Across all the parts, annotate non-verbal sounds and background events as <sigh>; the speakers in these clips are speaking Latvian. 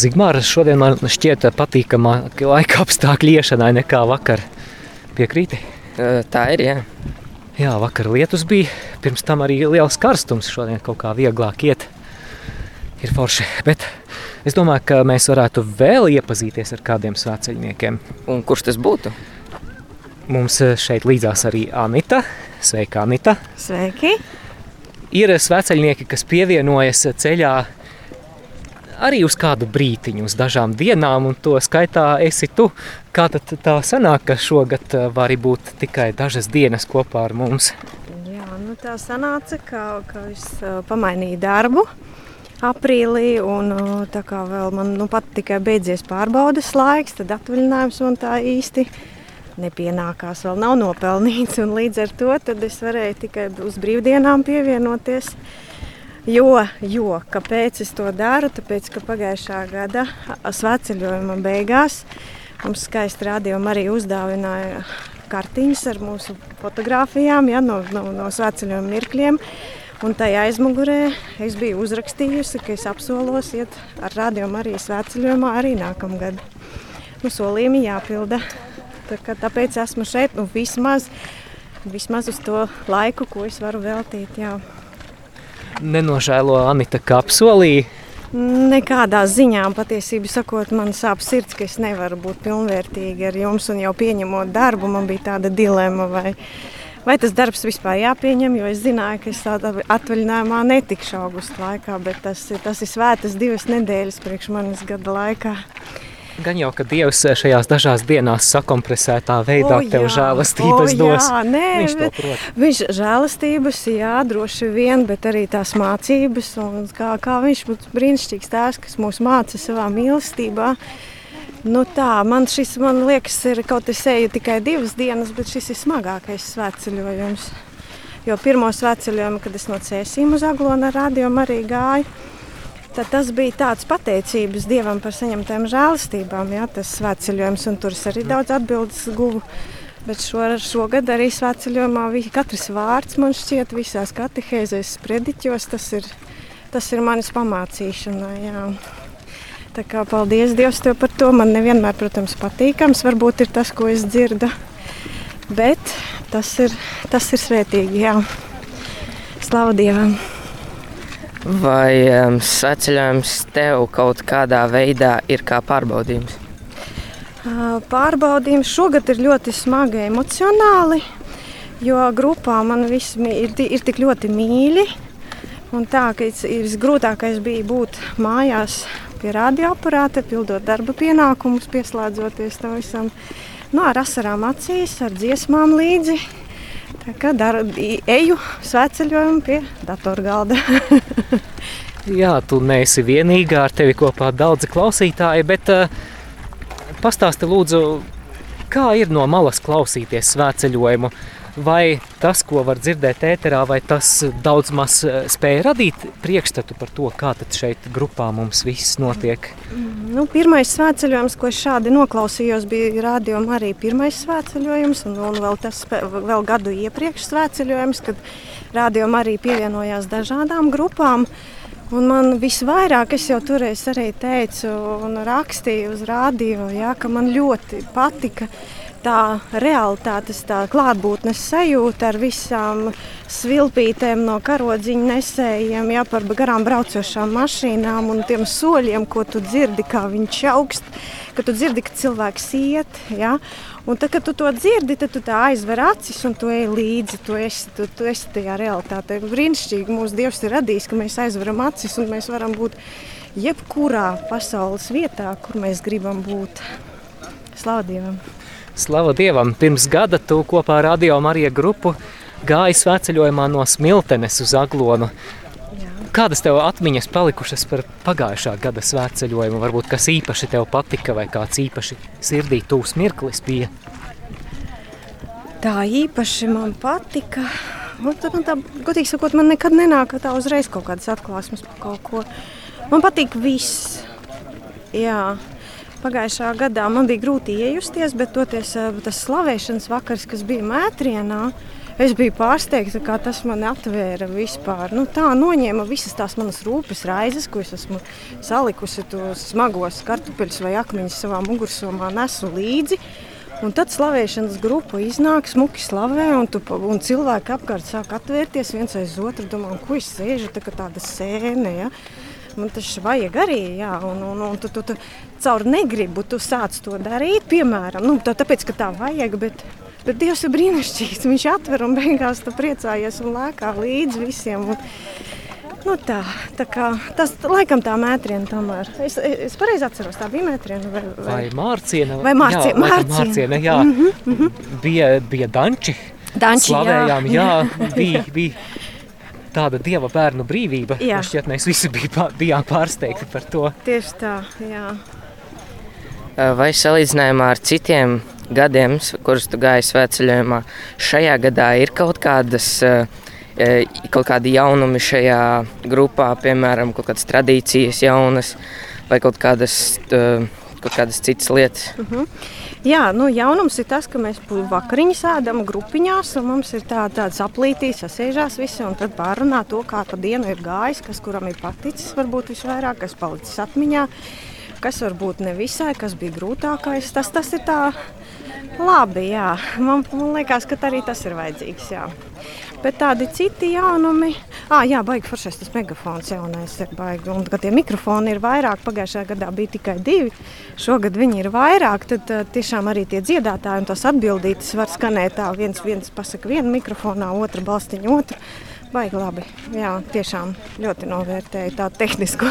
Zigmāra šodien man šķiet patīkamāk laika apstākļi iešanai nekā vakar. Piekrīti? Tā ir, jā. Jā, vakar lietus bija, pirms tam arī liels karstums. Šodien kaut kā vieglāk iet. Ir forši, bet es domāju, ka mēs varētu vēl iepazīties ar kādiem svētceļniekiem. Un kurš tas būtu? Mums šeit līdzās arī Anita. Sveika, Anita! Sveiki! Ir svētceļnieki, kas pievienojas ceļā arī uz kādu brītiņu, uz dažām dienām, un to skaitā esi tu. Kā tad tā sanāk, ka šogad eh, vari būt tikai dažas dienas kopā ar mums? Jā, nu tā sanāca, ka, ka es uh, pamainīju darbu aprīlī, un uh, tā kā vēl man nu, pat tikai beidzies pārbaudas laiks, tad atvaļinājums man tā īsti nepienākās, vēl nav nopelnīts, un līdz ar to es varēju tikai uz brīvdienām pievienoties. Jo, jo kāpēc es to daru? Tāpēc, ka pagājušā gada svētceļojuma beigās mums skaisti rādījumi arī uzdāvināja kartiņas ar mūsu fotografijām ja, no, no, no svētceļojuma mirkļiem. Un tajā aizmugurē es biju uzrakstījusi, ka es apsolos iet ar rādījumu arī svētceļojumā arī nākamgad. Nu, solījumi jāpilda. Tā, tāpēc esmu šeit nu, vismaz, vismaz uz to laiku, ko es varu veltīt. Jā nenožēlo Anita Kapsolī. Nekādā ziņā patiesībā sakot, man sāp sirds, ka es nevaru būt pilnvērtīga ar jums. Un jau pieņemot darbu, man bija tāda dilemma, vai, vai tas darbs vispār jāpieņem. Jo es zināju, ka es tādā atvaļinājumā netikšu augusta laikā, bet tas, tas ir svētas divas nedēļas priekš manis gada laikā. Gan jau, ka Dievs šajās dažās dienās sakompresētā veidā o, jā, tev žēlastības o, dos. Jā, nē, viņš to prot. Viņš žēlastības, jā, droši vien, bet arī tās mācības. Un kā, kā viņš būs brīnišķīgs tēvs, kas mūs māca savā mīlestībā. Nu tā, man šis, man liekas, ir kaut kas eju tikai divas dienas, bet šis ir smagākais svētceļojums. Jo pirmo svētceļojumu, kad es no Cēsīm uz Aglona rādījumu arī gāju, Tad tas bija tāds pateicības Dievam par saņemtām žēlastībām, jā, tas svētceļojums, un tur es arī daudz atbildes guvu. Bet šo, šogad arī svētceļojumā katrs vārds man šķiet visās katehēzēs, sprediķos, tas ir, tas ir manis pamācīšana, jā. Tā kā paldies Dievam tev par to. Man nevienmēr, protams, patīkams. Varbūt ir tas, ko es dzirdu. Bet tas ir, tas ir svētīgi. Jā. Slavu Dievam! Vai um, saceļojums tev kaut kādā veidā ir kā pārbaudījums? Pārbaudījums šogad ir ļoti smagi emocionāli, jo grupā man viss ir, ir tik ļoti mīļi. Un tā, ka visgrūtākais bija būt mājās pie radioaparāta, pildot darba pienākumus, pieslēdzoties tam visam. Nu, ar asarām acīs, ar dziesmām līdzi. Tā kā daru, eju svētceļojumu pie datorgalda. <laughs> Jā, tu neesi vienīgā, ar tevi kopā daudzi klausītāji, bet uh, pastāsti lūdzu, kā ir no malas klausīties svētceļojumu. Uh, vai tas, ko var dzirdēt ēterā, vai tas daudz maz eh, spēja radīt priekšstatu par to, kā šeit grupā mums viss notiek? Nu, pirmais svētceļojums, ko es šādi noklausījos, bija rādījuma arī pirmais svētceļojums, un, un vēl, tas, vēl gadu iepriekš svētceļojums, kad rādījuma arī pievienojās dažādām grupām. Un man visvairāk, es jau toreiz arī teicu un rakstīju uz rādio, ja, ka man ļoti patika tā realitātes, tā klātbūtnes sajūta ar visām svilpītēm no karodziņa nesējiem, ja, par garām braucošām mašīnām un tiem soļiem, ko tu dzirdi, kā viņš augst, ka tu dzirdi, ka cilvēks iet. Ja. Un tad, kad tu to dzirdi, tad tu aizver acis un tu ej līdzi. Tu esi, tu, tu esi tajā realitātē. Brīnišķīgi mūsu Dievs ir radījis, ka mēs aizveram acis un mēs varam būt jebkurā pasaules vietā, kur mēs gribam būt. Slavu Dievam! Slava Dievam! Pirms gada tu kopā ar Radio Marija grupu gāji svētceļojumā no Smiltenes uz Aglonu. Kādas tev atmiņas palikušas par pagājušā gada svētceļojumu? Varbūt kas īpaši tev patika vai kāds īpaši sirdī tūs mirklis bija? Tā īpaši man patika. Man tā, man tā, godīgi sakot, man nekad nenāk tā uzreiz kaut kādas atklāsmes par kaut ko. Man patīk viss. Jā, Pagājušā gadā man bija grūti iejusties, bet toties, tas slavēšanas vakars, kas bija mētrienā, Es biju pārsteigta, kā tas man atvēra vispār. Nu, tā noņēma visas tās manas rūpes, raizes, ko es esmu salikusi tos smagos kartupeļus vai akmeņus savā mugursomā, nesu līdzi. Un tad slavēšanas grupa iznāk, smuki slavē, un, tu, un cilvēki apkārt sāk atvērties viens aiz otru. Domā, ko es sēžu, tā kā tāda sēne. Ja? Man tas vajag arī, jā, un, un, un tu, tu, tu caur negribu tu sāc to darīt, piemēram, nu, tā, tāpēc, ka tā vajag, bet, bet Dievs ir brīnišķīgs. Viņš atver un beigās tu priecājies un lēkā līdz visiem. Un, Nu tā, tā kā, tas laikam tā mētriena tomēr. Es, es pareizi atceros, tā bija mētriena vai, vai... vai mārciena. Vai mārciena, jā, mārciena. mārciena jā. Mm -hmm, mm -hmm. Bija, bija danči. Danči, Slavējām, jā. jā <laughs> bija, bija tāda dieva bērnu brīvība. Jā. Šķiet, mēs visi bija, bijām pārsteigti par to. Tieši tā, jā. Vai salīdzinājumā ar citiem gadiem, kurus tu gāji svētceļojumā, šajā gadā ir kaut kādas uh, E, kaut kādi jaunumi šajā grupā, piemēram, kaut kādas tradīcijas jaunas vai kaut kādas, e, kaut kādas citas lietas. Uh mhm. -huh. Jā, nu, jaunums ir tas, ka mēs vakariņas ēdam grupiņās, un mums ir tā, tāds aplītīs, sasēžās visi, un tad pārunā to, kā pa dienu ir gājis, kas kuram ir paticis varbūt visvairāk, kas palicis atmiņā, kas varbūt ne visai, kas bija grūtākais. Tas, tas ir tā labi, jā. Man, man liekas, ka arī tas ir vajadzīgs, jā. Bet tādi citi jaunumi, ah, jā, baigi foršais tas megafons jaunais ir baigi. Un, kad tie mikrofoni ir vairāk, pagājušajā gadā bija tikai divi, šogad viņi ir vairāk, tad tiešām arī tie dziedātāji un tās atbildītas var skanēt tā, viens, viens pasaka vienu mikrofonā, otra balstiņu otru. Baigi labi, jā, tiešām ļoti novērtēju tā tehnisko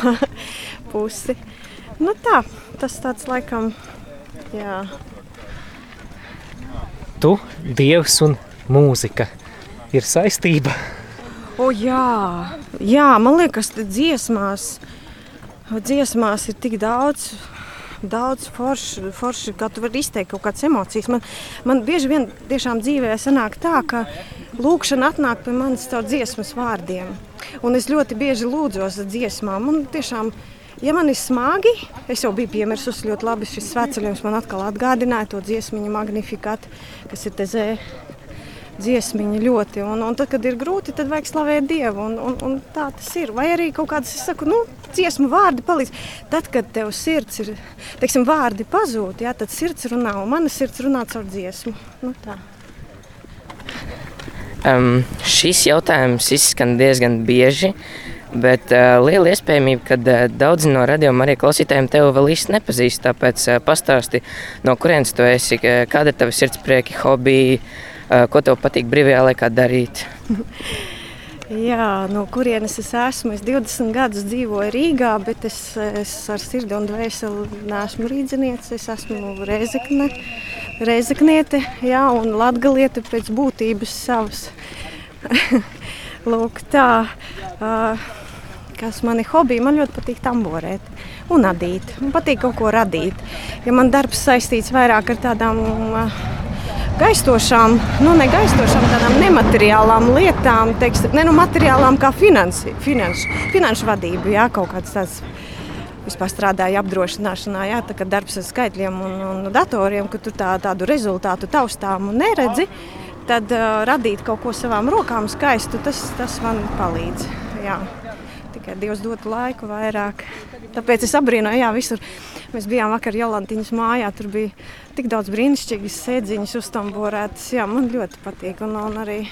<laughs> pusi. Nu tā, tas tāds laikam, jā. Tu, Dievs un mūzika ir saistība. O, jā, jā, man liekas, ka dziesmās, dziesmās ir tik daudz. Daudz forši, forši, kā tu vari izteikt kaut kādas emocijas. Man, man bieži vien tiešām dzīvē sanāk tā, ka lūkšana atnāk pie manis caur dziesmas vārdiem. Un es ļoti bieži lūdzos dziesmām. Un tiešām, ja man ir smagi, es jau biju piemirsusi ļoti labi šis svētceļojums. Man atkal atgādināja to dziesmiņu magnifikātu, kas ir te zēna dziesmiņa ļoti. Un, un tad, kad ir grūti, tad vajag slavēt Dievu. Un, un, un tā tas ir. Vai arī kaut kādas, es saku, nu, dziesmu vārdi palīdz. Tad, kad tev sirds ir, teiksim, vārdi pazūd, jā, tad sirds runā, un mana sirds runā caur dziesmu. Nu, tā. Um, šis jautājums izskan diezgan bieži. Bet uh, liela iespējamība, ka uh, daudzi no radījuma arī klausītājiem tevi vēl īsti nepazīst. Tāpēc uh, pastāsti, no kurienes tu esi, kāda ir tava sirdsprieki, hobiji, uh, ko tev patīk brīvajā laikā darīt? <laughs> Jā, no kurienes es esmu? Es 20 gadus dzīvoju Rīgā, bet es, es ar sirdi un dvēseli neesmu rīzniece. Es esmu Rezekne, Rezekniete jā, un Latgaliete pēc būtības savas. <laughs> Lūk, tā, uh, kas man ir hobija, man ļoti patīk tamborēt un adīt. Man patīk kaut ko radīt. Ja man darbs saistīts vairāk ar tādām uh, gaistošām, nu, ne gaistošām, tādām nemateriālām lietām, teiks, ne nu materiālām kā finansi, finanšu, finanšu vadība, jā, kaut kāds tāds. Vispār strādāju apdrošināšanā, jā, tā kā darbs ar skaitļiem un, un datoriem, ka tu tā, tādu rezultātu taustām un neredzi, tad uh, radīt kaut ko savām rokām skaistu, tas, tas man palīdz. Jā. Tikai Dievs dod laiku vairāk. Tāpēc es apbrīnoju, jā, visur. Mēs bijām vakar Jolantiņas mājā, tur bija tik daudz brīnišķīgas sēdziņas uztamborētas. Jā, man ļoti patīk. Un, un arī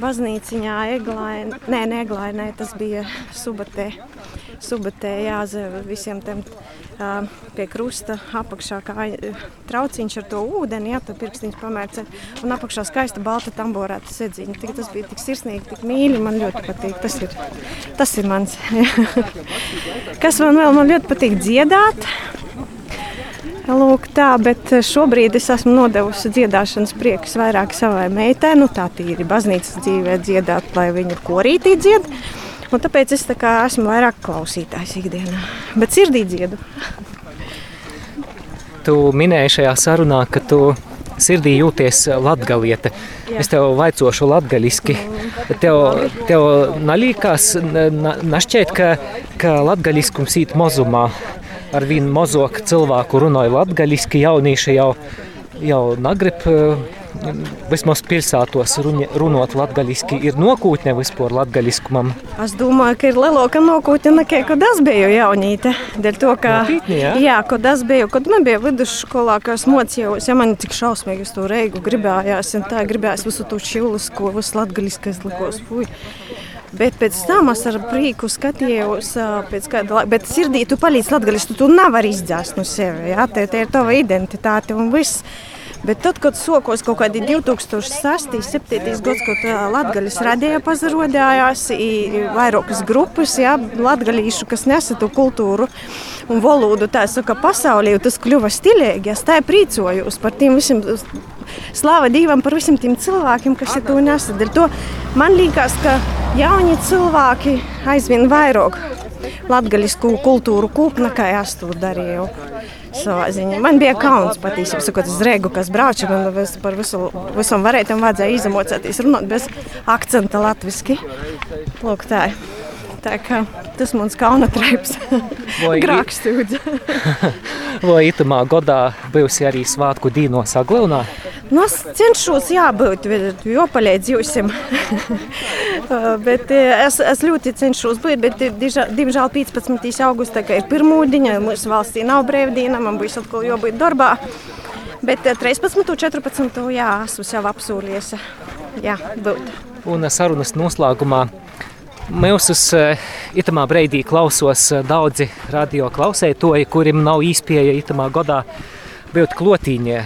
baznīciņā Eglainē, nē, ne Eglainē, tas bija Subatē. Subatē jāze visiem tiem pie krusta apakšā kā trauciņš ar to ūdeni, jā, tad pirkstiņš pamērcē. Un apakšā skaista balta tamborēta sēdziņa. Tik, tas bija tik sirsnīgi, tik mīļi, man ļoti patīk. Tas ir, tas ir mans. <laughs> Kas man vēl man ļoti patīk dziedāt. Lūk, tā, bet šobrīd es esmu nodevusi dziedāšanas priekus vairāk savai meitai. Nu, tā tīri baznīcas dzīvē dziedāt, lai viņa korītī dzied. Un tāpēc es tā esmu vairāk klausītājs ikdienā. Bet sirdī dziedu. Tu minēji šajā sarunā, ka tu sirdī jūties latgaliete. Jā. Es tev vaicošu latgaļiski. Tev, tev nalīkās, našķiet, ka, ka latgaļiskums īt mazumā ar vien mazāk cilvēku runāja latviešu, jaunieši jau, jau negrib eh, vismaz pilsētos runot latgaļiski ir nokūtne vispār latgaļiskumam? Es domāju, ka ir lielāka nokūtne nekā, kad es biju jaunīte. Dēļ to, ka, Nopietni, jā? jā, kad es biju, kad man bija vidusskolā, kā es mocījos, ja man tik šausmīgi uz to reigu gribējās, un tā gribējās visu to šilusko, visu latgaļiskais likos, fuj. Bet pēc tam es ar prieku skatījos, pēc kāda laika, bet sirdī tu palīdzi latgaļus, tu, tu nevari izdzēst no sevi, jā, te, te ir tava identitāte un viss. Bet tad, kad sākos kaut kādi 2006. un 2007. gads, kad Latvijas radīja pazarodējās, vairākas grupas, jā, latgalīšu, kas nesa to kultūru un valodu, tā saka, pasaulē, tas kļuva stilīgi. Es tā priecājos par tiem visiem, slāva Dievam par visiem tiem cilvēkiem, kas ir to nesadara. Man liekas, ka jauni cilvēki aizvien vairāk latgaļisku kultūru kūpna, kā es to darīju savā ziņā. Man bija kauns patiesībā, sakot, uz rēgu, kas brauca. Man vis, par visu, visam varētam vajadzēja izamocēties, runāt bez akcenta latviski. Lūk, tā. Tā kā tas mums kauna traips. <laughs> Grāks stūdz. <laughs> Vai itamā godā bijusi arī svātku dīno saglevnā? Nu, es cenšos jābūt, jo palīdz jums. <laughs> bet es, es ļoti cenšos būt, bet diemžēl 15. augustā ir pirmūdiņa, mūsu valstī nav brīvdiena, man būs atkal jābūt darbā. Bet 13. un 14. jā, esmu sev apsūlies. Jā, būt. Un sarunas noslēgumā Mūsu itamā breidī klausos daudzi radio klausētoji, kuriem nav īspēja itamā godā būt klotīņie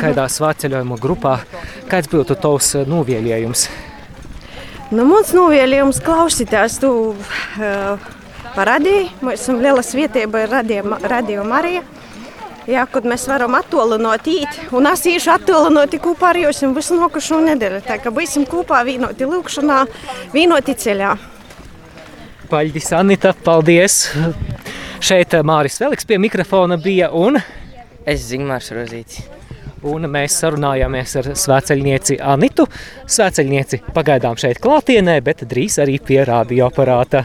kādā svāceļojuma grupā. Kāds būtu tavs novēlējums? Nu, mans novēlējums klausītājs, tu uh, parādīji, mēs esam liela svietība radio, radio Marija. Jā, kad mēs varam attālināt īt, un es īšu attālināt kopā ar jums visu nokušo nedēļu. Tā kā būsim kopā vienoti lūkšanā, vienoti ceļā. Paļģis, Anita, paldies! Šeit Māris Veliks pie mikrofona bija un Es Zigmārs Rozīts. Un mēs sarunājāmies ar svēceļnieci Anitu. Svēceļnieci pagaidām šeit klātienē, bet drīz arī pie radioaparāta.